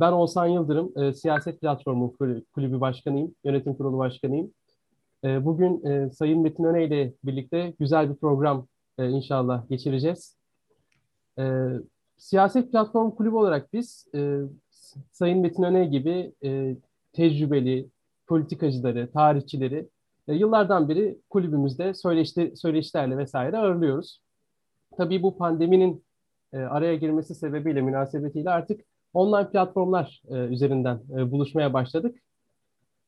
Ben Oğuzhan Yıldırım, e, Siyaset Platformu Kulübü Başkanıyım, Yönetim Kurulu Başkanıyım. E, bugün e, Sayın Metin Öne ile birlikte güzel bir program e, inşallah geçireceğiz. E, Siyaset Platformu Kulübü olarak biz e, Sayın Metin Öne gibi e, tecrübeli politikacıları, tarihçileri e, yıllardan beri kulübümüzde söyleşti, söyleşilerle vesaire ağırlıyoruz. Tabii bu pandeminin e, araya girmesi sebebiyle, münasebetiyle artık online platformlar e, üzerinden e, buluşmaya başladık.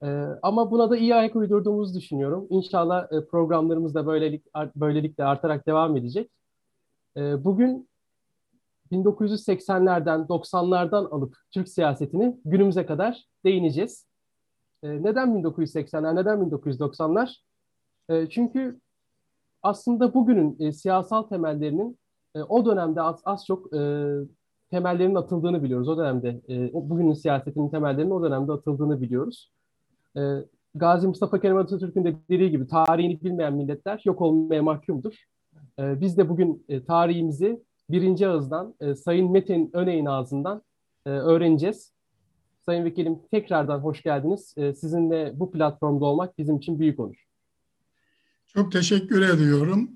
E, ama buna da iyi ayak uydurduğumuzu düşünüyorum. İnşallah e, programlarımız da böylelik, böylelikle artarak devam edecek. E, bugün 1980'lerden, 90'lardan alıp Türk siyasetini günümüze kadar değineceğiz. E, neden 1980'ler, neden 1990'lar? E, çünkü aslında bugünün e, siyasal temellerinin e, o dönemde az, az çok e, temellerinin atıldığını biliyoruz. O dönemde, e, bugünün siyasetinin temellerinin o dönemde atıldığını biliyoruz. E, Gazi Mustafa Kemal Atatürk'ün de dediği gibi tarihini bilmeyen milletler yok olmaya mahkumdur. E, biz de bugün e, tarihimizi birinci ağızdan, e, Sayın Metin Öney'in ağzından e, öğreneceğiz. Sayın Vekilim tekrardan hoş geldiniz. E, sizinle bu platformda olmak bizim için büyük onur. Çok teşekkür ediyorum.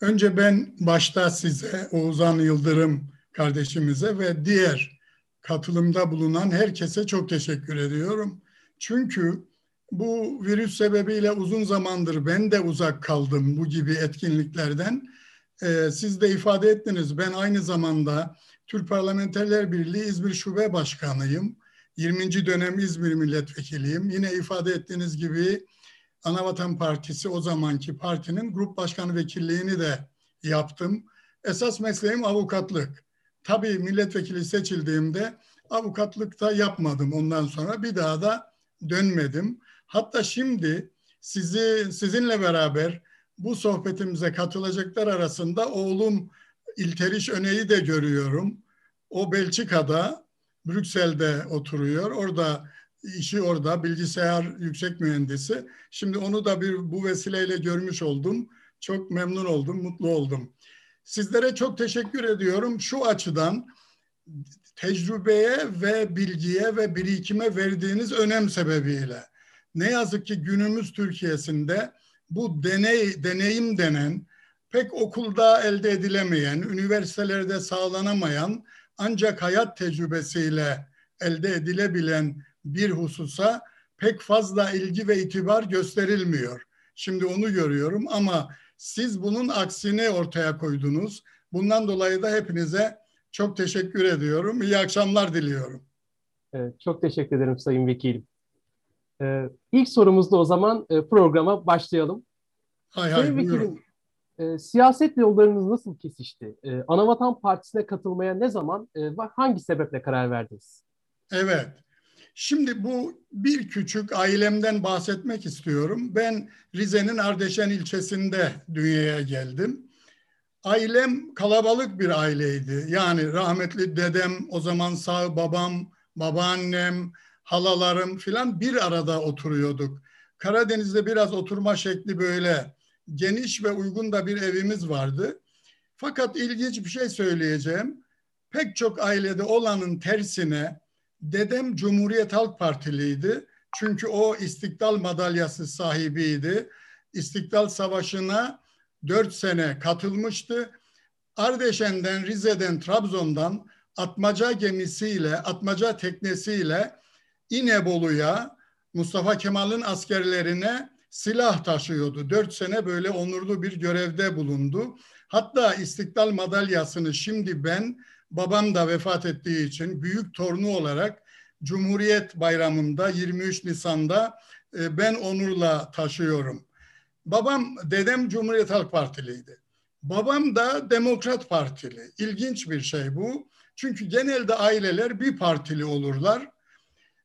Önce ben başta size Oğuzhan Yıldırım kardeşimize ve diğer katılımda bulunan herkese çok teşekkür ediyorum. Çünkü bu virüs sebebiyle uzun zamandır ben de uzak kaldım bu gibi etkinliklerden. Ee, siz de ifade ettiniz. Ben aynı zamanda Türk Parlamenterler Birliği İzmir Şube Başkanıyım. 20. dönem İzmir Milletvekiliyim. Yine ifade ettiğiniz gibi Anavatan Partisi o zamanki partinin grup başkanı vekilliğini de yaptım. Esas mesleğim avukatlık. Tabii milletvekili seçildiğimde avukatlıkta yapmadım ondan sonra. Bir daha da dönmedim. Hatta şimdi sizi sizinle beraber bu sohbetimize katılacaklar arasında oğlum İlteriş Öne'yi de görüyorum. O Belçika'da, Brüksel'de oturuyor. Orada işi orada bilgisayar yüksek mühendisi. Şimdi onu da bir bu vesileyle görmüş oldum. Çok memnun oldum, mutlu oldum. Sizlere çok teşekkür ediyorum. Şu açıdan tecrübeye ve bilgiye ve birikime verdiğiniz önem sebebiyle. Ne yazık ki günümüz Türkiye'sinde bu deney, deneyim denen pek okulda elde edilemeyen, üniversitelerde sağlanamayan ancak hayat tecrübesiyle elde edilebilen bir hususa pek fazla ilgi ve itibar gösterilmiyor. Şimdi onu görüyorum ama siz bunun aksini ortaya koydunuz. Bundan dolayı da hepinize çok teşekkür ediyorum. İyi akşamlar diliyorum. Evet, çok teşekkür ederim Sayın Vekilim. Ee, ilk sorumuzda o zaman e, programa başlayalım. Hay hay, Sayın Vekilim, e, siyaset yollarınız nasıl kesişti? E, Anavatan Partisi'ne katılmaya ne zaman e, hangi sebeple karar verdiniz? Evet, Şimdi bu bir küçük ailemden bahsetmek istiyorum. Ben Rize'nin Ardeşen ilçesinde dünyaya geldim. Ailem kalabalık bir aileydi. Yani rahmetli dedem, o zaman sağ babam, babaannem, halalarım filan bir arada oturuyorduk. Karadeniz'de biraz oturma şekli böyle geniş ve uygun da bir evimiz vardı. Fakat ilginç bir şey söyleyeceğim. Pek çok ailede olanın tersine Dedem Cumhuriyet Halk Partiliydi. Çünkü o istiklal madalyası sahibiydi. İstiklal Savaşı'na dört sene katılmıştı. Ardeşen'den, Rize'den, Trabzon'dan atmaca gemisiyle, atmaca teknesiyle İnebolu'ya Mustafa Kemal'in askerlerine silah taşıyordu. Dört sene böyle onurlu bir görevde bulundu. Hatta İstiklal Madalyası'nı şimdi ben babam da vefat ettiği için büyük torunu olarak Cumhuriyet Bayramı'nda 23 Nisan'da e, ben onurla taşıyorum. Babam, dedem Cumhuriyet Halk Partiliydi. Babam da Demokrat Partili. İlginç bir şey bu. Çünkü genelde aileler bir partili olurlar.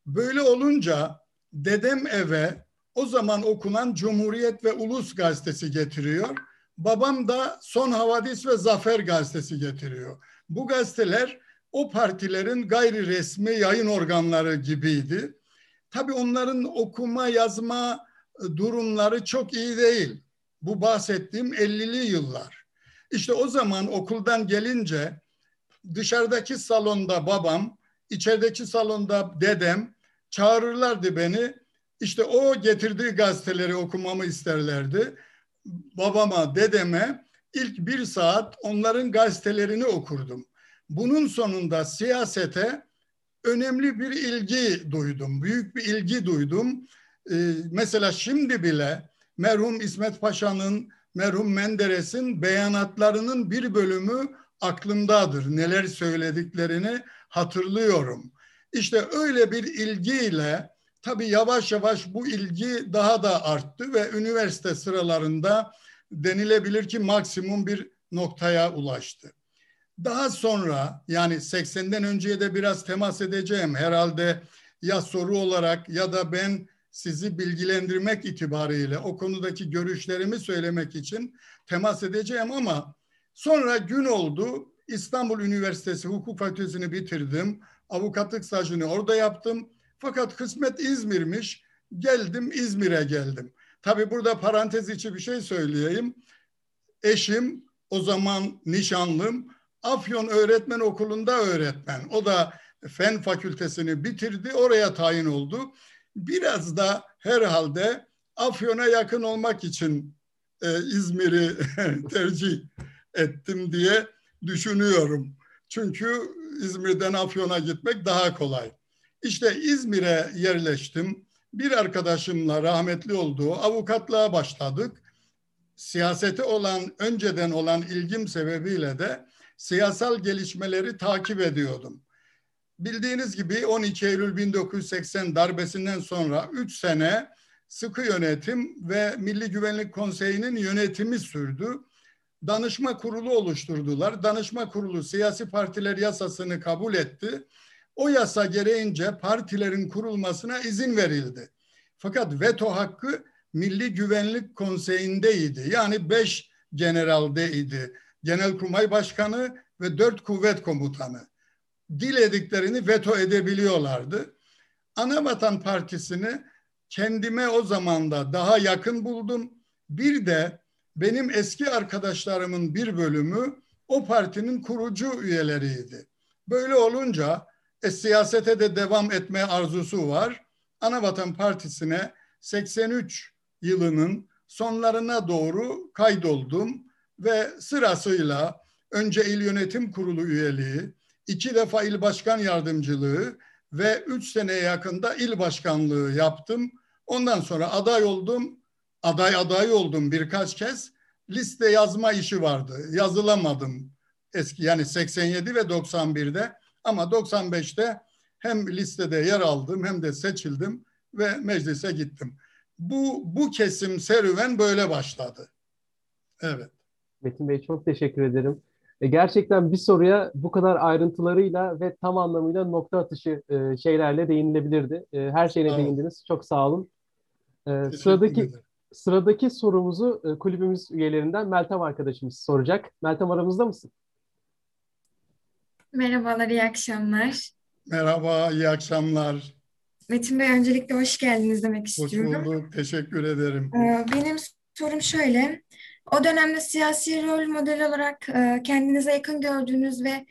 Böyle olunca dedem eve o zaman okunan Cumhuriyet ve Ulus gazetesi getiriyor. Babam da Son Havadis ve Zafer gazetesi getiriyor. Bu gazeteler o partilerin gayri resmi yayın organları gibiydi. Tabii onların okuma yazma e, durumları çok iyi değil. Bu bahsettiğim 50'li yıllar. İşte o zaman okuldan gelince dışarıdaki salonda babam içerideki salonda dedem çağırırlardı beni. İşte o getirdiği gazeteleri okumamı isterlerdi. Babama, dedeme ilk bir saat onların gazetelerini okurdum. Bunun sonunda siyasete önemli bir ilgi duydum. Büyük bir ilgi duydum. Ee, mesela şimdi bile merhum İsmet Paşa'nın, merhum Menderes'in beyanatlarının bir bölümü aklımdadır. Neler söylediklerini hatırlıyorum. İşte öyle bir ilgiyle tabii yavaş yavaş bu ilgi daha da arttı ve üniversite sıralarında denilebilir ki maksimum bir noktaya ulaştı. Daha sonra yani 80'den önceye de biraz temas edeceğim herhalde ya soru olarak ya da ben sizi bilgilendirmek itibariyle o konudaki görüşlerimi söylemek için temas edeceğim ama sonra gün oldu İstanbul Üniversitesi Hukuk Fakültesini bitirdim. Avukatlık stajını orada yaptım. Fakat kısmet İzmir'miş. Geldim İzmir'e geldim. Tabi burada parantez içi bir şey söyleyeyim. Eşim o zaman nişanlım Afyon Öğretmen Okulu'nda öğretmen. O da fen fakültesini bitirdi. Oraya tayin oldu. Biraz da herhalde Afyon'a yakın olmak için e, İzmir'i tercih ettim diye düşünüyorum. Çünkü İzmir'den Afyon'a gitmek daha kolay. İşte İzmir'e yerleştim. Bir arkadaşımla rahmetli olduğu avukatlığa başladık. Siyasete olan, önceden olan ilgim sebebiyle de siyasal gelişmeleri takip ediyordum. Bildiğiniz gibi 12 Eylül 1980 darbesinden sonra 3 sene sıkı yönetim ve Milli Güvenlik Konseyi'nin yönetimi sürdü. Danışma kurulu oluşturdular. Danışma kurulu siyasi partiler yasasını kabul etti. O yasa gereğince partilerin kurulmasına izin verildi. Fakat veto hakkı Milli Güvenlik Konseyi'ndeydi. Yani beş generaldeydi. Genelkurmay Başkanı ve dört kuvvet komutanı. Dilediklerini veto edebiliyorlardı. Anavatan Partisi'ni kendime o zaman da daha yakın buldum. Bir de benim eski arkadaşlarımın bir bölümü o partinin kurucu üyeleriydi. Böyle olunca e, siyasete de devam etme arzusu var. Anavatan Partisi'ne 83 yılının sonlarına doğru kaydoldum ve sırasıyla önce il yönetim kurulu üyeliği, iki defa il başkan yardımcılığı ve üç seneye yakında il başkanlığı yaptım. Ondan sonra aday oldum, aday aday oldum birkaç kez. Liste yazma işi vardı, yazılamadım eski yani 87 ve 91'de ama 95'te hem listede yer aldım hem de seçildim ve meclise gittim. Bu, bu kesim serüven böyle başladı. Evet. Metin Bey çok teşekkür ederim. E, gerçekten bir soruya bu kadar ayrıntılarıyla ve tam anlamıyla nokta atışı e, şeylerle değinilebilirdi. E, her şeyine değindiniz. Çok sağ olun. Sıradaki sıradaki sorumuzu kulübümüz üyelerinden Meltem arkadaşımız soracak. Meltem aramızda mısın? Merhabalar, iyi akşamlar. Merhaba, iyi akşamlar. Metin Bey öncelikle hoş geldiniz demek istiyorum. Hoş bulduk, teşekkür ederim. Benim sorum şöyle, o dönemde siyasi rol model olarak e, kendinize yakın gördüğünüz ve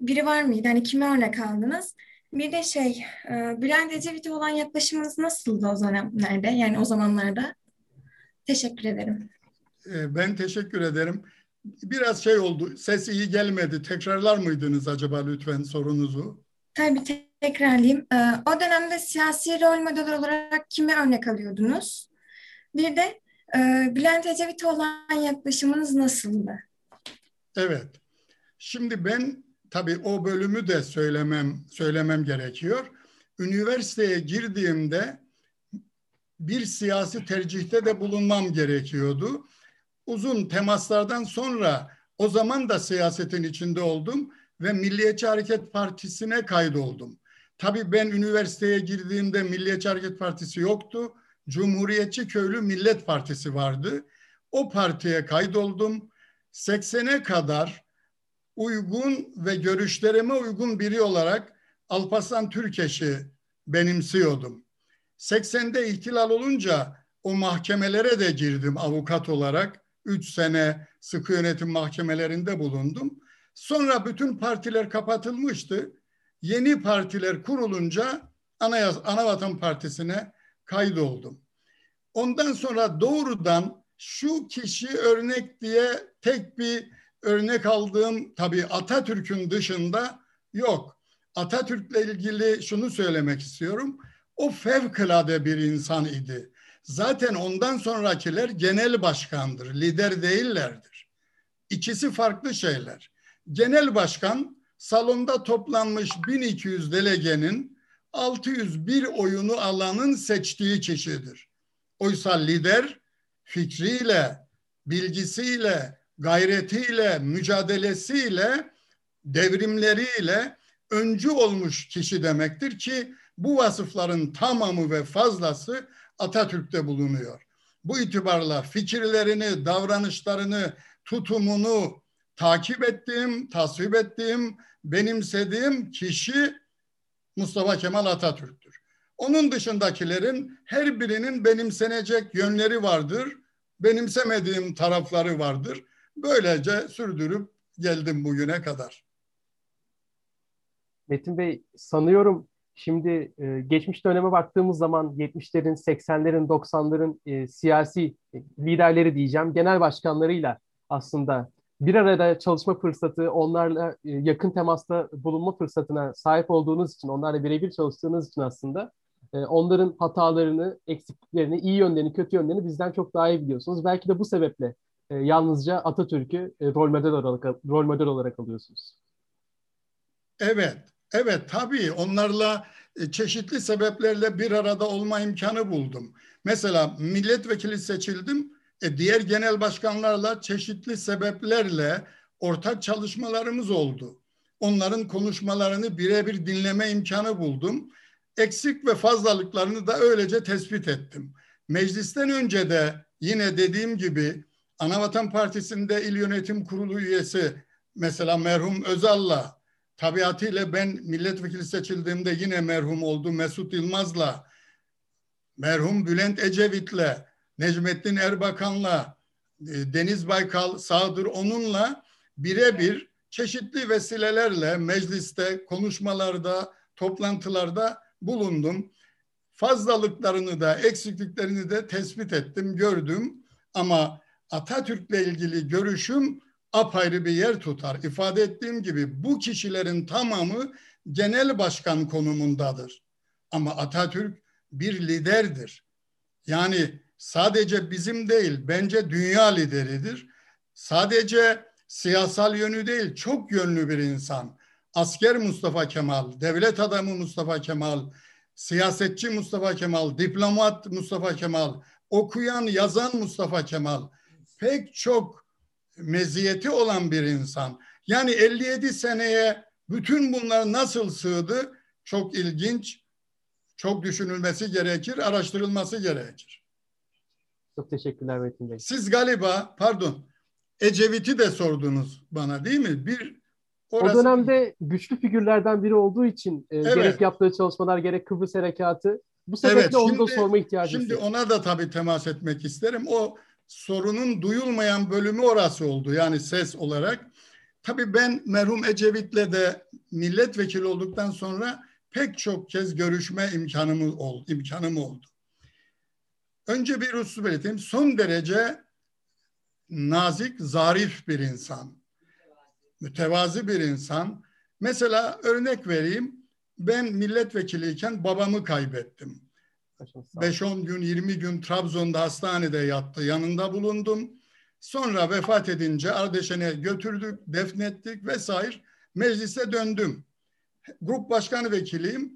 biri var mıydı? Hani kime örnek aldınız? Bir de şey, e, Bülent Ecevit'e olan yaklaşımınız nasıldı o dönemlerde? Yani o zamanlarda? Teşekkür ederim. E, ben teşekkür ederim. Biraz şey oldu, ses iyi gelmedi. Tekrarlar mıydınız acaba lütfen sorunuzu? Tabii tekrarlayayım. O dönemde siyasi rol model olarak kime örnek alıyordunuz? Bir de ee, Bülent Ecevit'e olan yaklaşımınız nasıldı? Evet. Şimdi ben tabii o bölümü de söylemem söylemem gerekiyor. Üniversiteye girdiğimde bir siyasi tercihte de bulunmam gerekiyordu. Uzun temaslardan sonra o zaman da siyasetin içinde oldum ve Milliyetçi Hareket Partisi'ne kaydoldum. Tabii ben üniversiteye girdiğimde Milliyetçi Hareket Partisi yoktu. Cumhuriyetçi Köylü Millet Partisi vardı. O partiye kaydoldum. 80'e kadar uygun ve görüşlerime uygun biri olarak Alparslan Türkeş'i benimsiyordum. 80'de ihtilal olunca o mahkemelere de girdim avukat olarak. Üç sene sıkı yönetim mahkemelerinde bulundum. Sonra bütün partiler kapatılmıştı. yeni partiler kurulunca Anayas Anavatan Partisi'ne kaydoldum. Ondan sonra doğrudan şu kişi örnek diye tek bir örnek aldığım tabii Atatürk'ün dışında yok. Atatürk'le ilgili şunu söylemek istiyorum. O fevkalade bir insan idi. Zaten ondan sonrakiler genel başkandır, lider değillerdir. İkisi farklı şeyler. Genel başkan salonda toplanmış 1200 delegenin 601 oyunu alanın seçtiği kişidir. Oysa lider fikriyle, bilgisiyle, gayretiyle, mücadelesiyle, devrimleriyle öncü olmuş kişi demektir ki bu vasıfların tamamı ve fazlası Atatürk'te bulunuyor. Bu itibarla fikirlerini, davranışlarını, tutumunu takip ettiğim, tasvip ettiğim, benimsediğim kişi Mustafa Kemal Atatürk'tür. Onun dışındakilerin her birinin benimsenecek yönleri vardır, benimsemediğim tarafları vardır. Böylece sürdürüp geldim bugüne kadar. Metin Bey sanıyorum şimdi e, geçmiş döneme baktığımız zaman 70'lerin, 80'lerin, 90'ların e, siyasi liderleri diyeceğim, genel başkanlarıyla aslında bir arada çalışma fırsatı, onlarla e, yakın temasta bulunma fırsatına sahip olduğunuz için, onlarla birebir çalıştığınız için aslında e, onların hatalarını, eksikliklerini, iyi yönlerini, kötü yönlerini bizden çok daha iyi biliyorsunuz. Belki de bu sebeple e, yalnızca Atatürk'ü rol model olarak rol model olarak alıyorsunuz. Evet, evet tabii onlarla çeşitli sebeplerle bir arada olma imkanı buldum. Mesela milletvekili seçildim e, diğer genel başkanlarla çeşitli sebeplerle ortak çalışmalarımız oldu. Onların konuşmalarını birebir dinleme imkanı buldum. Eksik ve fazlalıklarını da öylece tespit ettim. Meclisten önce de yine dediğim gibi Anavatan Partisi'nde il yönetim kurulu üyesi mesela merhum Özal'la tabiatıyla ben milletvekili seçildiğimde yine merhum oldu Mesut Yılmaz'la merhum Bülent Ecevit'le Necmettin Erbakan'la, e, Deniz Baykal, Sağdır onunla birebir çeşitli vesilelerle mecliste, konuşmalarda, toplantılarda bulundum. Fazlalıklarını da, eksikliklerini de tespit ettim, gördüm. Ama Atatürk'le ilgili görüşüm apayrı bir yer tutar. İfade ettiğim gibi bu kişilerin tamamı genel başkan konumundadır. Ama Atatürk bir liderdir. Yani sadece bizim değil, bence dünya lideridir. Sadece siyasal yönü değil, çok yönlü bir insan. Asker Mustafa Kemal, devlet adamı Mustafa Kemal, siyasetçi Mustafa Kemal, diplomat Mustafa Kemal, okuyan, yazan Mustafa Kemal. Pek çok meziyeti olan bir insan. Yani 57 seneye bütün bunlar nasıl sığdı? Çok ilginç, çok düşünülmesi gerekir, araştırılması gerekir. Çok teşekkürler Metin Bey. Siz galiba pardon Ecevit'i de sordunuz bana değil mi? Bir orası... O dönemde güçlü figürlerden biri olduğu için e, evet. gerek yaptığı çalışmalar gerek Kıbrıs Harekatı bu sebeple evet, şimdi, onu da sorma ihtiyacı Şimdi ona da tabii temas etmek isterim. O sorunun duyulmayan bölümü orası oldu. Yani ses olarak. Tabii ben merhum Ecevit'le de milletvekili olduktan sonra pek çok kez görüşme imkanım oldu. imkanım oldu. Önce bir husus belirteyim. Son derece nazik, zarif bir insan. Mütevazi bir insan. Mesela örnek vereyim. Ben milletvekiliyken babamı kaybettim. 5-10 gün, 20 gün Trabzon'da hastanede yattı. Yanında bulundum. Sonra vefat edince Ardeşen'e götürdük, defnettik vesaire. Meclise döndüm. Grup başkanı vekiliyim.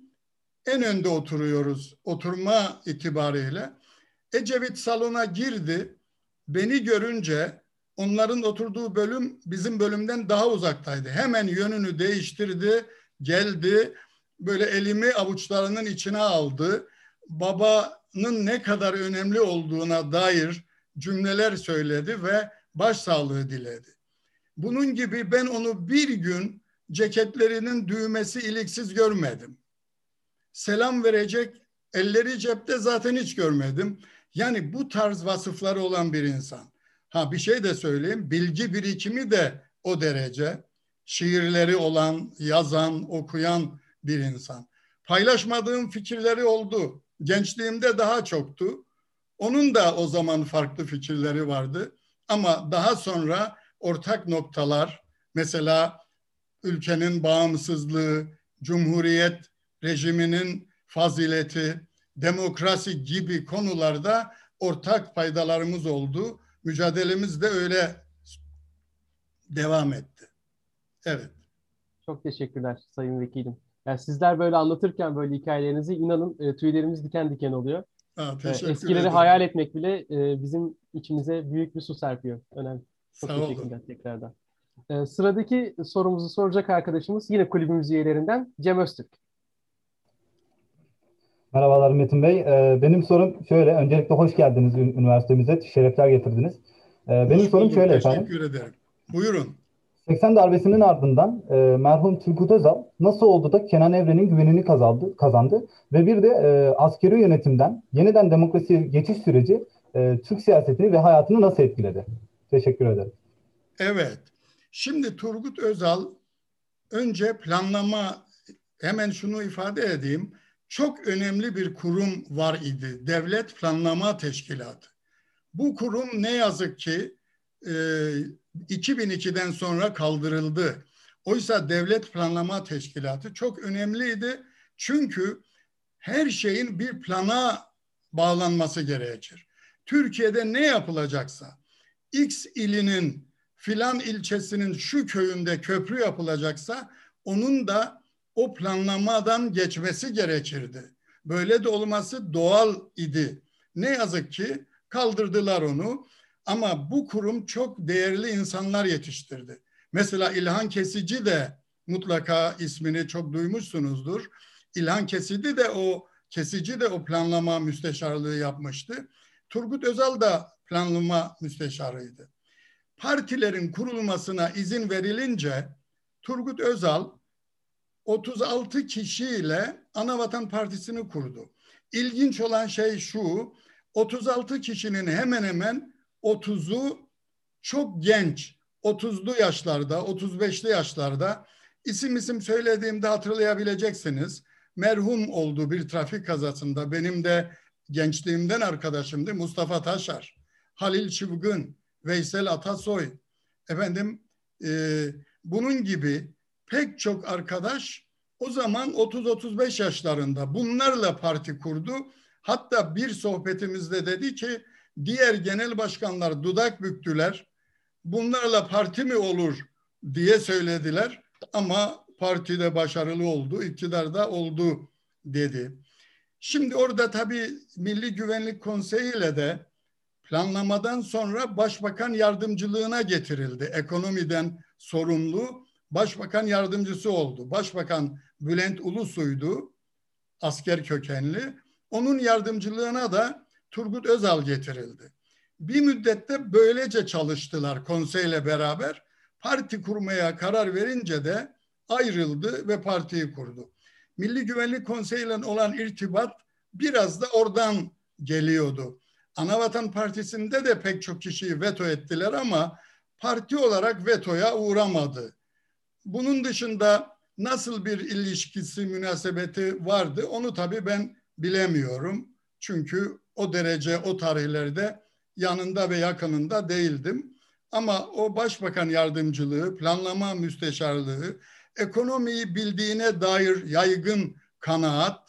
En önde oturuyoruz oturma itibariyle. Ecevit salona girdi. Beni görünce onların oturduğu bölüm bizim bölümden daha uzaktaydı. Hemen yönünü değiştirdi, geldi. Böyle elimi avuçlarının içine aldı. Babanın ne kadar önemli olduğuna dair cümleler söyledi ve başsağlığı diledi. Bunun gibi ben onu bir gün ceketlerinin düğmesi iliksiz görmedim. Selam verecek elleri cepte zaten hiç görmedim. Yani bu tarz vasıfları olan bir insan. Ha bir şey de söyleyeyim. Bilgi birikimi de o derece. Şiirleri olan, yazan, okuyan bir insan. Paylaşmadığım fikirleri oldu. Gençliğimde daha çoktu. Onun da o zaman farklı fikirleri vardı. Ama daha sonra ortak noktalar, mesela ülkenin bağımsızlığı, cumhuriyet rejiminin fazileti, demokrasi gibi konularda ortak faydalarımız oldu. Mücadelemiz de öyle devam etti. Evet. Çok teşekkürler Sayın Vekilim. Yani sizler böyle anlatırken böyle hikayelerinizi inanın e, tüylerimiz diken diken oluyor. Ha, E, eskileri ederim. hayal etmek bile e, bizim içimize büyük bir su serpiyor. Önemli. Çok Sağ olun. teşekkürler tekrardan. E, sıradaki sorumuzu soracak arkadaşımız yine kulübümüz üyelerinden Cem Öztürk. Merhabalar Metin Bey. Ee, Benim sorum şöyle. Öncelikle hoş geldiniz ün- üniversitemize. Şerefler getirdiniz. Ee, Benim Hoş sorum bulduk, şöyle efendim. Teşekkür ederim. Buyurun. 80 darbesinin ardından e, merhum Turgut Özal nasıl oldu da Kenan Evren'in güvenini kazandı, kazandı ve bir de e, askeri yönetimden yeniden demokrasiye geçiş süreci e, Türk siyasetini ve hayatını nasıl etkiledi? Teşekkür ederim. Evet. Şimdi Turgut Özal önce planlama hemen şunu ifade edeyim. Çok önemli bir kurum var idi. Devlet Planlama Teşkilatı. Bu kurum ne yazık ki e, 2002'den sonra kaldırıldı. Oysa Devlet Planlama Teşkilatı çok önemliydi. Çünkü her şeyin bir plana bağlanması gerekir. Türkiye'de ne yapılacaksa X ilinin filan ilçesinin şu köyünde köprü yapılacaksa onun da o planlamadan geçmesi gerekirdi. Böyle de olması doğal idi. Ne yazık ki kaldırdılar onu ama bu kurum çok değerli insanlar yetiştirdi. Mesela İlhan Kesici de mutlaka ismini çok duymuşsunuzdur. İlhan Kesici de o Kesici de o planlama müsteşarlığı yapmıştı. Turgut Özal da planlama müsteşarıydı partilerin kurulmasına izin verilince Turgut Özal 36 kişiyle Anavatan Partisi'ni kurdu. İlginç olan şey şu, 36 kişinin hemen hemen 30'u çok genç, 30'lu yaşlarda, 35'li yaşlarda. İsim isim söylediğimde hatırlayabileceksiniz. Merhum oldu bir trafik kazasında. Benim de gençliğimden arkadaşımdı Mustafa Taşar, Halil Çılgın, Veysel Atasoy, efendim e, bunun gibi pek çok arkadaş o zaman 30-35 yaşlarında bunlarla parti kurdu. Hatta bir sohbetimizde dedi ki diğer genel başkanlar dudak büktüler. Bunlarla parti mi olur diye söylediler ama partide başarılı oldu, iktidarda oldu dedi. Şimdi orada tabii Milli Güvenlik Konseyi ile de planlamadan sonra başbakan yardımcılığına getirildi. Ekonomiden sorumlu başbakan yardımcısı oldu. Başbakan Bülent Ulusoy'du, asker kökenli. Onun yardımcılığına da Turgut Özal getirildi. Bir müddette böylece çalıştılar konseyle beraber. Parti kurmaya karar verince de ayrıldı ve partiyi kurdu. Milli Güvenlik Konseyi ile olan irtibat biraz da oradan geliyordu. Anavatan Partisi'nde de pek çok kişiyi veto ettiler ama parti olarak vetoya uğramadı. Bunun dışında nasıl bir ilişkisi, münasebeti vardı onu tabii ben bilemiyorum. Çünkü o derece o tarihlerde yanında ve yakınında değildim. Ama o başbakan yardımcılığı, planlama müsteşarlığı, ekonomiyi bildiğine dair yaygın kanaat,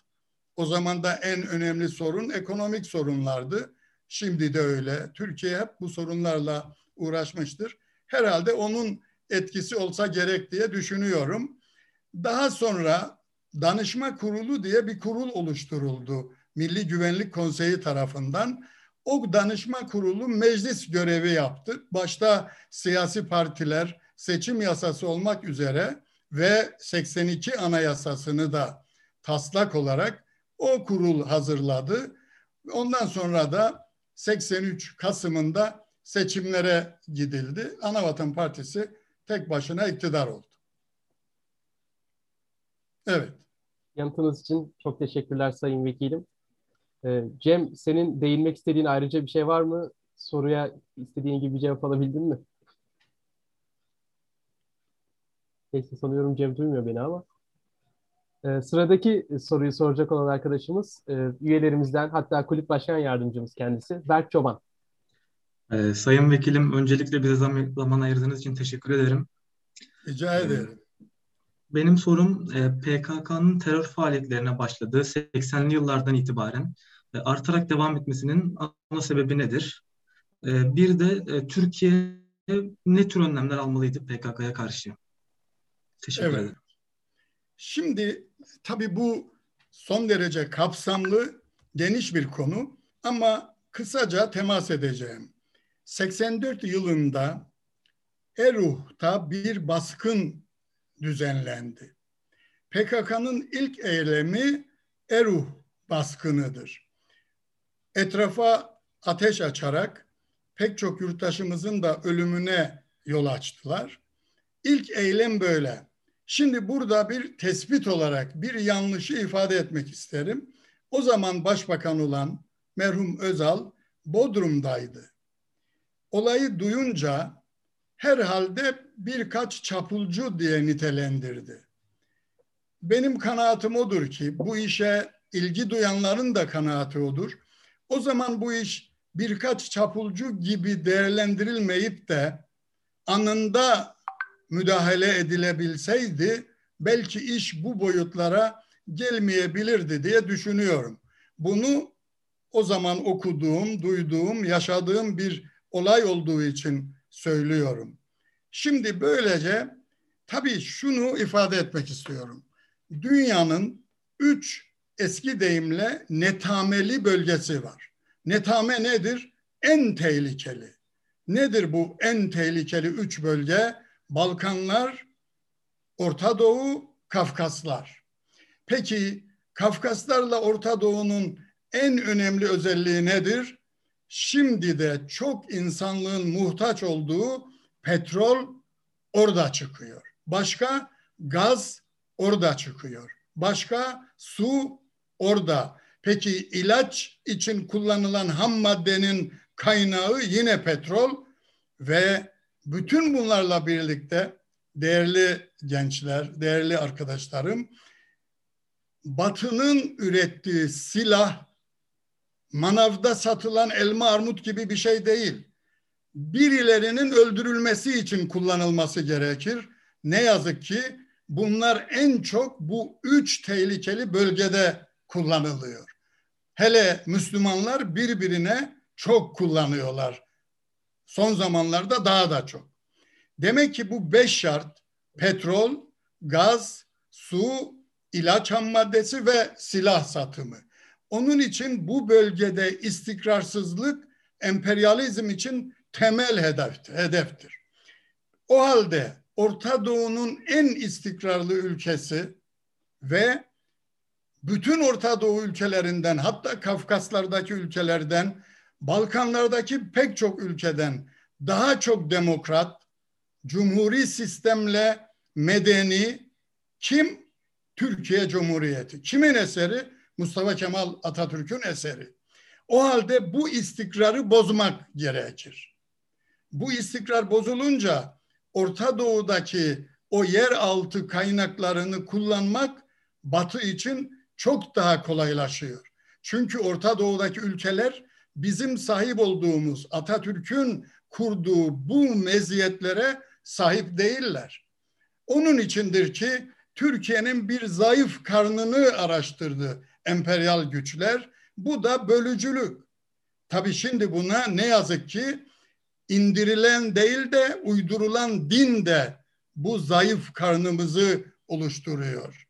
o zaman da en önemli sorun ekonomik sorunlardı. Şimdi de öyle. Türkiye hep bu sorunlarla uğraşmıştır. Herhalde onun etkisi olsa gerek diye düşünüyorum. Daha sonra danışma kurulu diye bir kurul oluşturuldu Milli Güvenlik Konseyi tarafından. O danışma kurulu meclis görevi yaptı. Başta siyasi partiler seçim yasası olmak üzere ve 82 anayasasını da taslak olarak o kurul hazırladı. Ondan sonra da 83 Kasım'ında seçimlere gidildi. Anavatan Partisi tek başına iktidar oldu. Evet. Yanıtınız için çok teşekkürler Sayın Vekilim. Ee, Cem, senin değinmek istediğin ayrıca bir şey var mı? Soruya istediğin gibi bir cevap alabildin mi? Neyse sanıyorum Cem duymuyor beni ama. E, sıradaki soruyu soracak olan arkadaşımız e, üyelerimizden hatta kulüp başkan yardımcımız kendisi Berk Çoban. Ee, Sayın Vekilim, öncelikle bize zaman, zaman ayırdığınız için teşekkür ederim. Rica ederim. Benim sorum e, PKK'nın terör faaliyetlerine başladığı 80'li yıllardan itibaren e, artarak devam etmesinin ana sebebi nedir? E, bir de Türkiye ne tür önlemler almalıydı PKK'ya karşı? Teşekkür Evet. ederim. Şimdi tabii bu son derece kapsamlı, geniş bir konu ama kısaca temas edeceğim. 84 yılında Eruh'ta bir baskın düzenlendi. PKK'nın ilk eylemi Eruh baskınıdır. Etrafa ateş açarak pek çok yurttaşımızın da ölümüne yol açtılar. İlk eylem böyle. Şimdi burada bir tespit olarak bir yanlışı ifade etmek isterim. O zaman başbakan olan merhum Özal Bodrum'daydı. Olayı duyunca herhalde birkaç çapulcu diye nitelendirdi. Benim kanaatim odur ki bu işe ilgi duyanların da kanaati odur. O zaman bu iş birkaç çapulcu gibi değerlendirilmeyip de anında müdahale edilebilseydi belki iş bu boyutlara gelmeyebilirdi diye düşünüyorum. Bunu o zaman okuduğum, duyduğum, yaşadığım bir olay olduğu için söylüyorum. Şimdi böylece tabii şunu ifade etmek istiyorum. Dünyanın üç eski deyimle netameli bölgesi var. Netame nedir? En tehlikeli. Nedir bu en tehlikeli üç bölge? Balkanlar, Orta Doğu, Kafkaslar. Peki Kafkaslarla Orta Doğu'nun en önemli özelliği nedir? Şimdi de çok insanlığın muhtaç olduğu petrol orada çıkıyor. Başka gaz orada çıkıyor. Başka su orada. Peki ilaç için kullanılan ham maddenin kaynağı yine petrol ve bütün bunlarla birlikte değerli gençler, değerli arkadaşlarım, Batı'nın ürettiği silah manavda satılan elma armut gibi bir şey değil. Birilerinin öldürülmesi için kullanılması gerekir. Ne yazık ki bunlar en çok bu üç tehlikeli bölgede kullanılıyor. Hele Müslümanlar birbirine çok kullanıyorlar. Son zamanlarda daha da çok. Demek ki bu beş şart petrol, gaz, su, ilaç ham maddesi ve silah satımı. Onun için bu bölgede istikrarsızlık emperyalizm için temel hedeftir. hedeftir. O halde Orta Doğu'nun en istikrarlı ülkesi ve bütün Orta Doğu ülkelerinden hatta Kafkaslardaki ülkelerden Balkanlardaki pek çok ülkeden daha çok demokrat, cumhuri sistemle medeni kim? Türkiye Cumhuriyeti. Kimin eseri? Mustafa Kemal Atatürk'ün eseri. O halde bu istikrarı bozmak gerekir. Bu istikrar bozulunca Orta Doğu'daki o yeraltı kaynaklarını kullanmak Batı için çok daha kolaylaşıyor. Çünkü Orta Doğu'daki ülkeler bizim sahip olduğumuz Atatürk'ün kurduğu bu meziyetlere sahip değiller. Onun içindir ki Türkiye'nin bir zayıf karnını araştırdı emperyal güçler. Bu da bölücülük. Tabii şimdi buna ne yazık ki indirilen değil de uydurulan din de bu zayıf karnımızı oluşturuyor.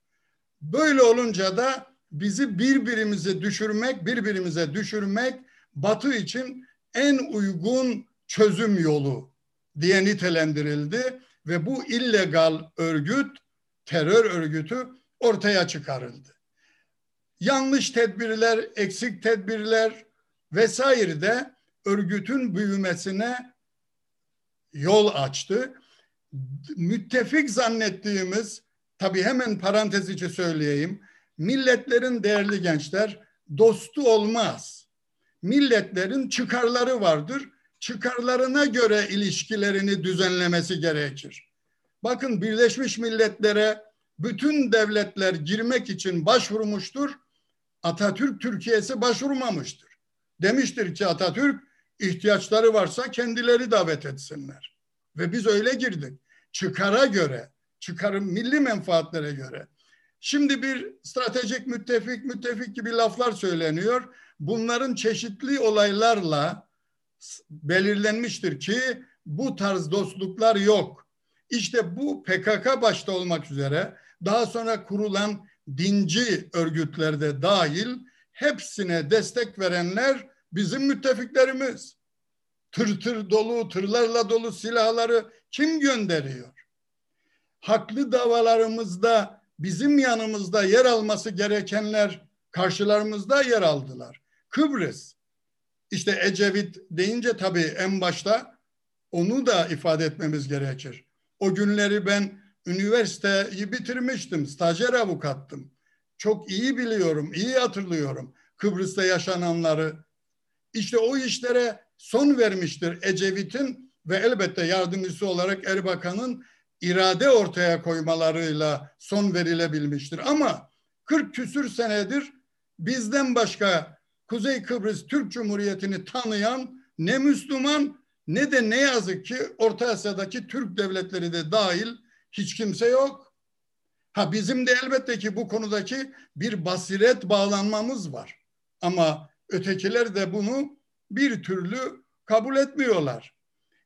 Böyle olunca da bizi birbirimize düşürmek, birbirimize düşürmek Batı için en uygun çözüm yolu diye nitelendirildi ve bu illegal örgüt, terör örgütü ortaya çıkarıldı. Yanlış tedbirler, eksik tedbirler vesaire de örgütün büyümesine yol açtı. Müttefik zannettiğimiz, tabii hemen parantez içi söyleyeyim, milletlerin değerli gençler dostu olmaz. Milletlerin çıkarları vardır. Çıkarlarına göre ilişkilerini düzenlemesi gerekir. Bakın Birleşmiş Milletler'e bütün devletler girmek için başvurmuştur. Atatürk Türkiye'si başvurmamıştır. Demiştir ki Atatürk ihtiyaçları varsa kendileri davet etsinler. Ve biz öyle girdik. Çıkara göre, çıkarım milli menfaatlere göre. Şimdi bir stratejik müttefik, müttefik gibi laflar söyleniyor. Bunların çeşitli olaylarla belirlenmiştir ki bu tarz dostluklar yok. İşte bu PKK başta olmak üzere daha sonra kurulan dinci örgütlerde dahil hepsine destek verenler bizim müttefiklerimiz. Tır tır dolu, tırlarla dolu silahları kim gönderiyor? Haklı davalarımızda bizim yanımızda yer alması gerekenler karşılarımızda yer aldılar. Kıbrıs. İşte Ecevit deyince tabii en başta onu da ifade etmemiz gerekir. O günleri ben üniversiteyi bitirmiştim. Stajyer avukattım. Çok iyi biliyorum, iyi hatırlıyorum Kıbrıs'ta yaşananları. İşte o işlere son vermiştir Ecevit'in ve elbette yardımcısı olarak Erbakan'ın irade ortaya koymalarıyla son verilebilmiştir. Ama 40 küsür senedir bizden başka Kuzey Kıbrıs Türk Cumhuriyeti'ni tanıyan ne Müslüman ne de ne yazık ki Orta Asya'daki Türk devletleri de dahil hiç kimse yok. Ha bizim de elbette ki bu konudaki bir basiret bağlanmamız var. Ama ötekiler de bunu bir türlü kabul etmiyorlar.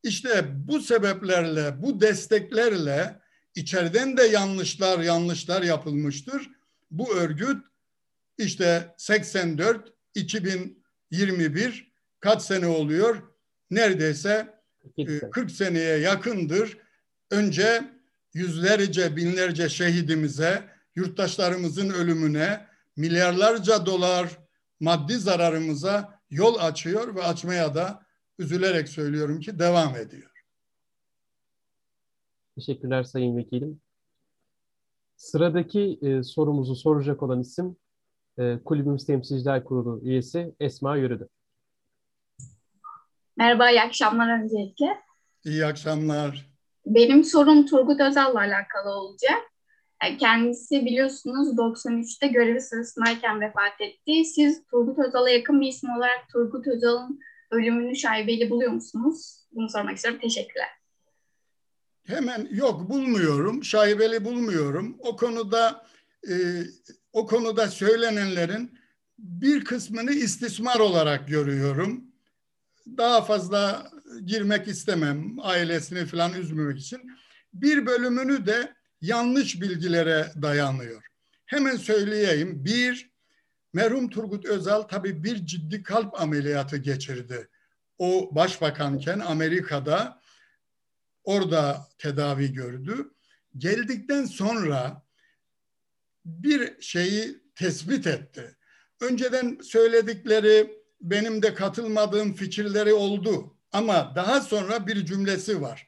İşte bu sebeplerle, bu desteklerle içeriden de yanlışlar yanlışlar yapılmıştır. Bu örgüt işte 84, 2021 kaç sene oluyor? Neredeyse 40 e, seneye yakındır. Önce yüzlerce, binlerce şehidimize, yurttaşlarımızın ölümüne, milyarlarca dolar maddi zararımıza yol açıyor ve açmaya da üzülerek söylüyorum ki devam ediyor. Teşekkürler Sayın Vekilim. Sıradaki e, sorumuzu soracak olan isim e, Kulübümüz Temsilciler Kurulu üyesi Esma Yürüdü. Merhaba, iyi akşamlar öncelikle. İyi akşamlar. Benim sorum Turgut Özal'la alakalı olacak. Kendisi biliyorsunuz 93'te görevi sırasındayken vefat etti. Siz Turgut Özal'a yakın bir isim olarak Turgut Özal'ın ölümünü şaibeli buluyor musunuz? Bunu sormak istiyorum. Teşekkürler. Hemen yok bulmuyorum. Şaibeli bulmuyorum. O konuda e, o konuda söylenenlerin bir kısmını istismar olarak görüyorum. Daha fazla girmek istemem ailesini falan üzmemek için. Bir bölümünü de yanlış bilgilere dayanıyor. Hemen söyleyeyim. Bir, merhum Turgut Özal tabii bir ciddi kalp ameliyatı geçirdi. O başbakanken Amerika'da orada tedavi gördü. Geldikten sonra bir şeyi tespit etti. Önceden söyledikleri benim de katılmadığım fikirleri oldu ama daha sonra bir cümlesi var.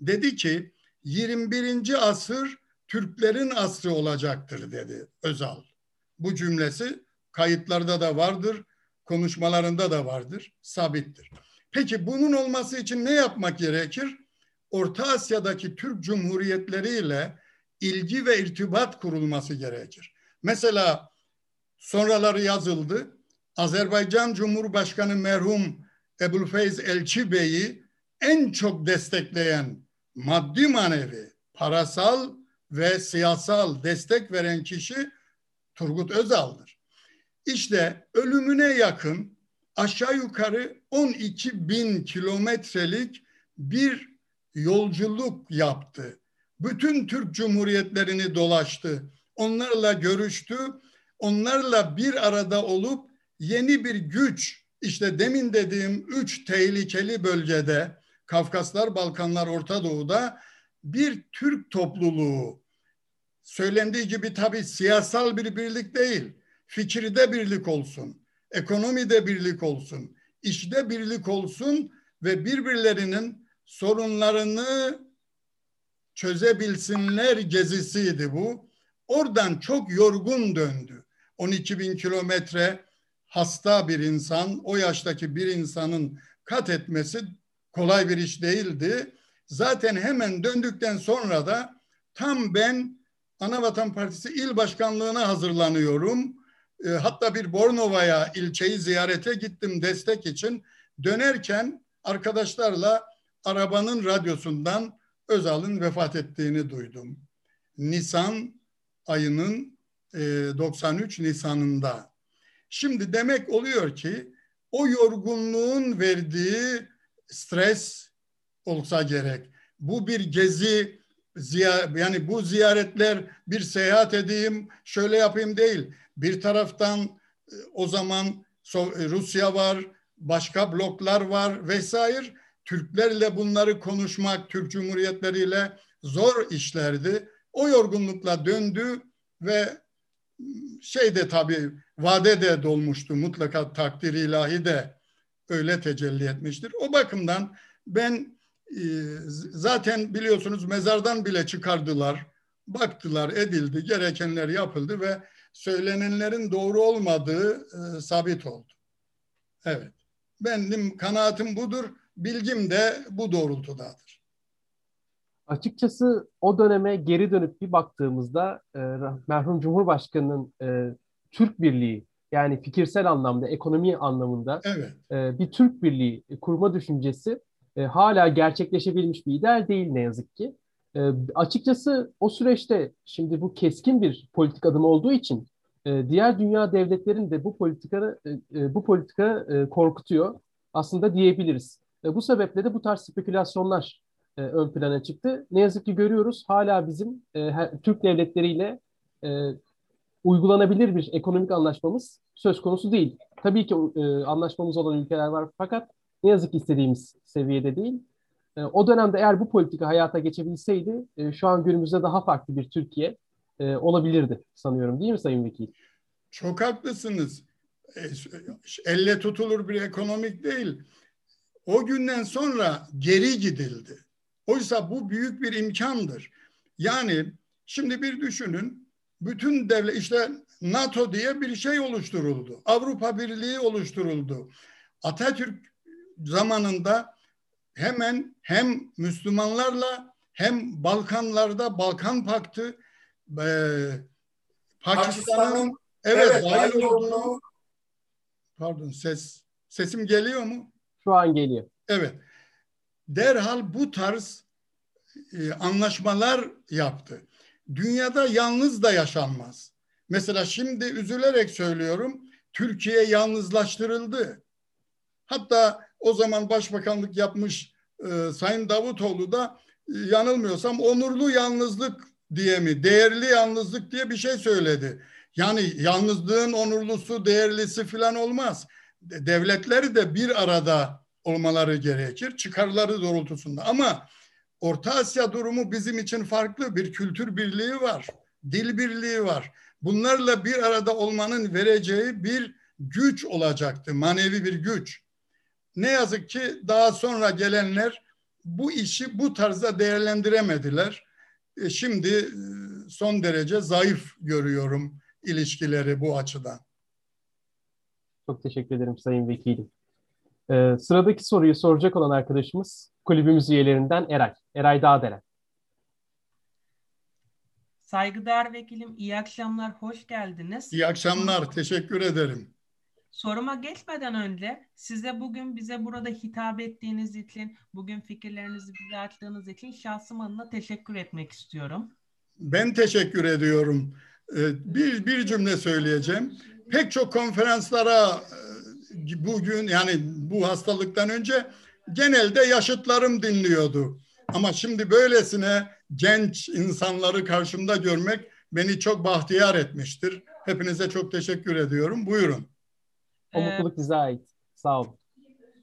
Dedi ki 21. asır Türklerin asrı olacaktır dedi Özal. Bu cümlesi kayıtlarda da vardır, konuşmalarında da vardır, sabittir. Peki bunun olması için ne yapmak gerekir? Orta Asya'daki Türk Cumhuriyetleriyle ilgi ve irtibat kurulması gerekir. Mesela sonraları yazıldı. Azerbaycan Cumhurbaşkanı merhum Ebulfeyz Elçi Bey'i en çok destekleyen maddi manevi, parasal ve siyasal destek veren kişi Turgut Özal'dır. İşte ölümüne yakın aşağı yukarı 12 bin kilometrelik bir yolculuk yaptı. Bütün Türk Cumhuriyetlerini dolaştı. Onlarla görüştü. Onlarla bir arada olup yeni bir güç işte demin dediğim üç tehlikeli bölgede Kafkaslar, Balkanlar, Orta Doğu'da bir Türk topluluğu söylendiği gibi tabii siyasal bir birlik değil. Fikirde birlik olsun, ekonomide birlik olsun, işte birlik olsun ve birbirlerinin sorunlarını çözebilsinler gezisiydi bu. Oradan çok yorgun döndü. 12 bin kilometre hasta bir insan, o yaştaki bir insanın kat etmesi kolay bir iş değildi. Zaten hemen döndükten sonra da tam ben Anavatan Partisi il başkanlığına hazırlanıyorum. E, hatta bir Bornova'ya ilçeyi ziyarete gittim destek için. Dönerken arkadaşlarla arabanın radyosundan Özal'ın vefat ettiğini duydum. Nisan ayının e, 93 Nisan'ında. Şimdi demek oluyor ki o yorgunluğun verdiği stres olsa gerek. Bu bir gezi yani bu ziyaretler bir seyahat edeyim, şöyle yapayım değil. Bir taraftan e, o zaman e, Rusya var, başka bloklar var vesaire. Türklerle bunları konuşmak, Türk Cumhuriyetleriyle zor işlerdi. O yorgunlukla döndü ve şey de tabii vade de dolmuştu mutlaka takdir ilahi de öyle tecelli etmiştir. O bakımdan ben e, zaten biliyorsunuz mezardan bile çıkardılar, baktılar, edildi, gerekenler yapıldı ve söylenenlerin doğru olmadığı e, sabit oldu. Evet, benim kanaatim budur, bilgim de bu doğrultudadır. Açıkçası o döneme geri dönüp bir baktığımızda e, merhum Cumhurbaşkanı'nın e, Türk Birliği yani fikirsel anlamda, ekonomi anlamında evet. e, bir Türk Birliği kurma düşüncesi e, hala gerçekleşebilmiş bir ideal değil ne yazık ki. E, açıkçası o süreçte şimdi bu keskin bir politik adım olduğu için e, diğer dünya devletlerin de bu politika e, e, bu politika e, korkutuyor aslında diyebiliriz. E, bu sebeple de bu tarz spekülasyonlar e, ön plana çıktı. Ne yazık ki görüyoruz hala bizim e, Türk devletleriyle e, uygulanabilir bir ekonomik anlaşmamız söz konusu değil. Tabii ki e, anlaşmamız olan ülkeler var fakat ne yazık ki istediğimiz seviyede değil. E, o dönemde eğer bu politika hayata geçebilseydi e, şu an günümüzde daha farklı bir Türkiye e, olabilirdi sanıyorum değil mi Sayın Vekil? Çok haklısınız. E, elle tutulur bir ekonomik değil. O günden sonra geri gidildi. Oysa bu büyük bir imkandır. Yani şimdi bir düşünün bütün devlet işte NATO diye bir şey oluşturuldu. Avrupa Birliği oluşturuldu. Atatürk zamanında hemen hem Müslümanlarla hem Balkanlarda Balkan Paktı e, Pakistan'ın evet, evet dahil olduğu pardon ses sesim geliyor mu? Şu an geliyor. Evet. Derhal bu tarz e, anlaşmalar yaptı. Dünyada yalnız da yaşanmaz. Mesela şimdi üzülerek söylüyorum Türkiye yalnızlaştırıldı. Hatta o zaman başbakanlık yapmış e, Sayın Davutoğlu da e, yanılmıyorsam onurlu yalnızlık diye mi, değerli yalnızlık diye bir şey söyledi. Yani yalnızlığın onurlusu, değerlisi falan olmaz. Devletleri de bir arada olmaları gerekir, çıkarları doğrultusunda. Ama Orta Asya durumu bizim için farklı. Bir kültür birliği var, dil birliği var. Bunlarla bir arada olmanın vereceği bir güç olacaktı, manevi bir güç. Ne yazık ki daha sonra gelenler bu işi bu tarzda değerlendiremediler. E şimdi e, son derece zayıf görüyorum ilişkileri bu açıdan. Çok teşekkür ederim Sayın Vekilim. Ee, sıradaki soruyu soracak olan arkadaşımız kulübümüz üyelerinden Eray. Eray Dağdelen. Saygıdeğer vekilim iyi akşamlar, hoş geldiniz. İyi akşamlar, teşekkür ederim. Soruma geçmeden önce size bugün bize burada hitap ettiğiniz için, bugün fikirlerinizi bize açtığınız için şahsım adına teşekkür etmek istiyorum. Ben teşekkür ediyorum. Ee, bir, bir cümle söyleyeceğim. Pek çok konferanslara e, bugün yani bu hastalıktan önce genelde yaşıtlarım dinliyordu. Ama şimdi böylesine genç insanları karşımda görmek beni çok bahtiyar etmiştir. Hepinize çok teşekkür ediyorum. Buyurun. O mutluluk bize ait. Sağ olun.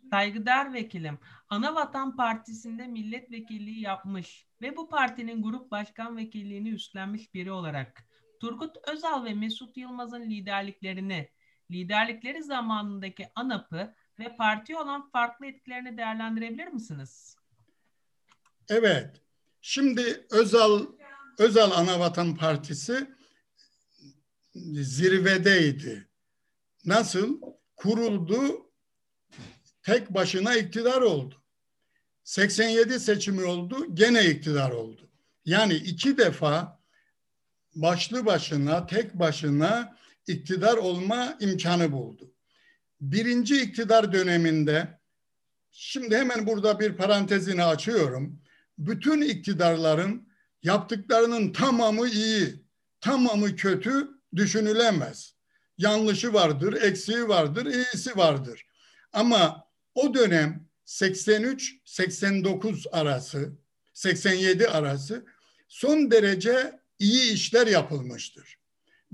Saygıdeğer vekilim, Anavatan Partisi'nde milletvekilliği yapmış ve bu partinin grup başkan vekilliğini üstlenmiş biri olarak Turgut Özal ve Mesut Yılmaz'ın liderliklerini, liderlikleri zamanındaki ANAP'ı ve parti olan farklı etkilerini değerlendirebilir misiniz? Evet. Şimdi Özal Özal Anavatan Partisi zirvedeydi. Nasıl? Kuruldu, tek başına iktidar oldu. 87 seçimi oldu, gene iktidar oldu. Yani iki defa başlı başına, tek başına iktidar olma imkanı buldu. Birinci iktidar döneminde, şimdi hemen burada bir parantezini açıyorum. Bütün iktidarların yaptıklarının tamamı iyi, tamamı kötü düşünülemez. Yanlışı vardır, eksiği vardır, iyisi vardır. Ama o dönem 83-89 arası, 87 arası son derece iyi işler yapılmıştır.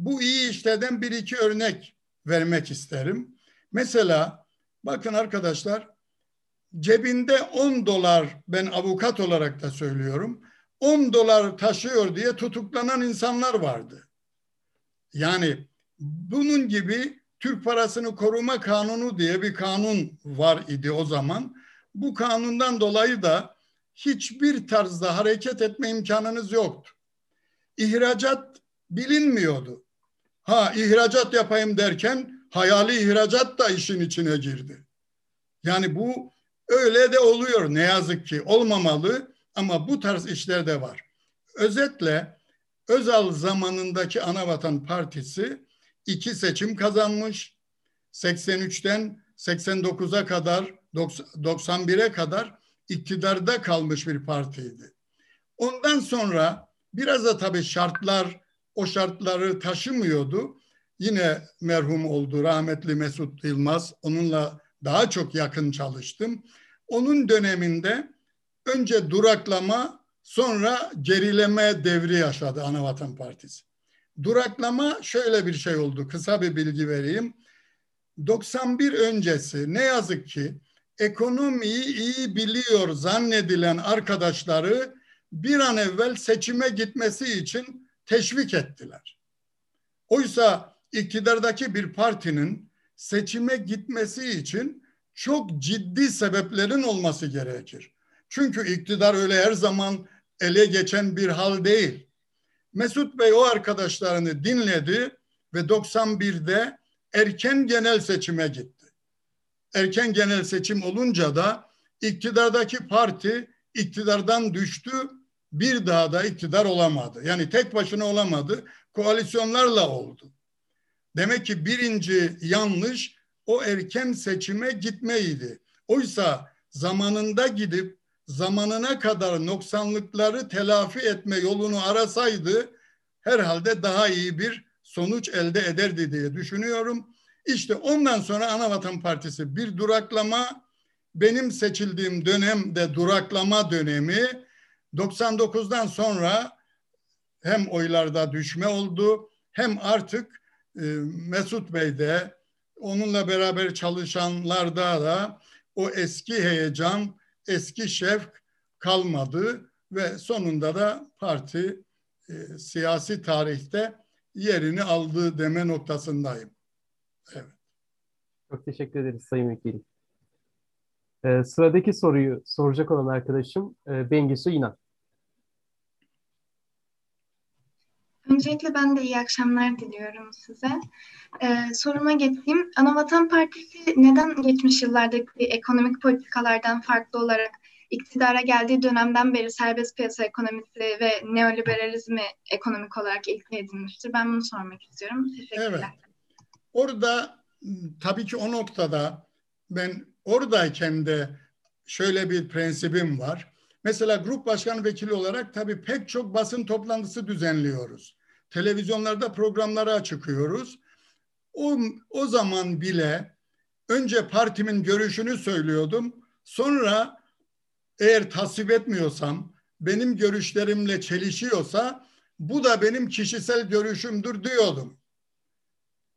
Bu iyi işlerden bir iki örnek vermek isterim. Mesela bakın arkadaşlar cebinde 10 dolar ben avukat olarak da söylüyorum 10 dolar taşıyor diye tutuklanan insanlar vardı. Yani bunun gibi Türk Parasını Koruma Kanunu diye bir kanun var idi o zaman. Bu kanundan dolayı da hiçbir tarzda hareket etme imkanınız yoktu. İhracat bilinmiyordu. Ha ihracat yapayım derken hayali ihracat da işin içine girdi. Yani bu öyle de oluyor ne yazık ki olmamalı ama bu tarz işler de var. Özetle Özal zamanındaki Anavatan Partisi iki seçim kazanmış. 83'ten 89'a kadar 91'e kadar iktidarda kalmış bir partiydi. Ondan sonra biraz da tabii şartlar o şartları taşımıyordu. Yine merhum oldu rahmetli Mesut Yılmaz. Onunla daha çok yakın çalıştım. Onun döneminde önce duraklama sonra gerileme devri yaşadı Anavatan Partisi. Duraklama şöyle bir şey oldu. Kısa bir bilgi vereyim. 91 öncesi ne yazık ki ekonomiyi iyi biliyor zannedilen arkadaşları bir an evvel seçime gitmesi için teşvik ettiler. Oysa iktidardaki bir partinin seçime gitmesi için çok ciddi sebeplerin olması gerekir. Çünkü iktidar öyle her zaman ele geçen bir hal değil. Mesut Bey o arkadaşlarını dinledi ve 91'de erken genel seçime gitti. Erken genel seçim olunca da iktidardaki parti iktidardan düştü, bir daha da iktidar olamadı. Yani tek başına olamadı, koalisyonlarla oldu. Demek ki birinci yanlış o erken seçime gitmeydi. Oysa zamanında gidip zamanına kadar noksanlıkları telafi etme yolunu arasaydı herhalde daha iyi bir sonuç elde ederdi diye düşünüyorum. İşte ondan sonra Anavatan Partisi bir duraklama, benim seçildiğim dönemde duraklama dönemi 99'dan sonra hem oylarda düşme oldu hem artık e, Mesut Bey'de onunla beraber çalışanlarda da o eski heyecan, eski şevk kalmadı ve sonunda da parti e, siyasi tarihte yerini aldı deme noktasındayım. Evet. Çok teşekkür ederiz Sayın Vekilim. Ee, sıradaki soruyu soracak olan arkadaşım e, Bengisu İnan. Öncelikle ben de iyi akşamlar diliyorum size. Ee, soruma geçeyim. Anavatan Partisi neden geçmiş yıllardaki ekonomik politikalardan farklı olarak iktidara geldiği dönemden beri serbest piyasa ekonomisi ve neoliberalizmi ekonomik olarak ilke edinmiştir? Ben bunu sormak istiyorum. Teşekkürler. Evet. Orada tabii ki o noktada ben oradayken de şöyle bir prensibim var. Mesela grup başkan vekili olarak tabii pek çok basın toplantısı düzenliyoruz. Televizyonlarda programlara çıkıyoruz. O, o zaman bile önce partimin görüşünü söylüyordum. Sonra eğer tasvip etmiyorsam, benim görüşlerimle çelişiyorsa bu da benim kişisel görüşümdür diyordum.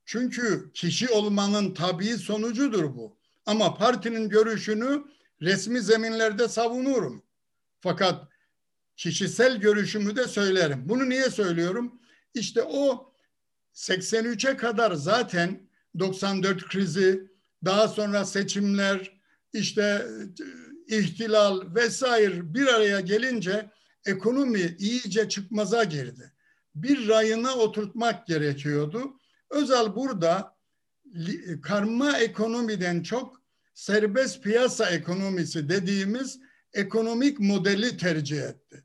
Çünkü kişi olmanın tabii sonucudur bu. Ama partinin görüşünü resmi zeminlerde savunurum. Fakat kişisel görüşümü de söylerim. Bunu niye söylüyorum? İşte o 83'e kadar zaten 94 krizi, daha sonra seçimler, işte e, ihtilal vesaire bir araya gelince ekonomi iyice çıkmaza girdi. Bir rayına oturtmak gerekiyordu. Özal burada karma ekonomiden çok serbest piyasa ekonomisi dediğimiz ekonomik modeli tercih etti.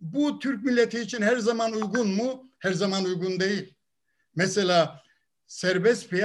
Bu Türk milleti için her zaman uygun mu? Her zaman uygun değil. Mesela serbest piyasa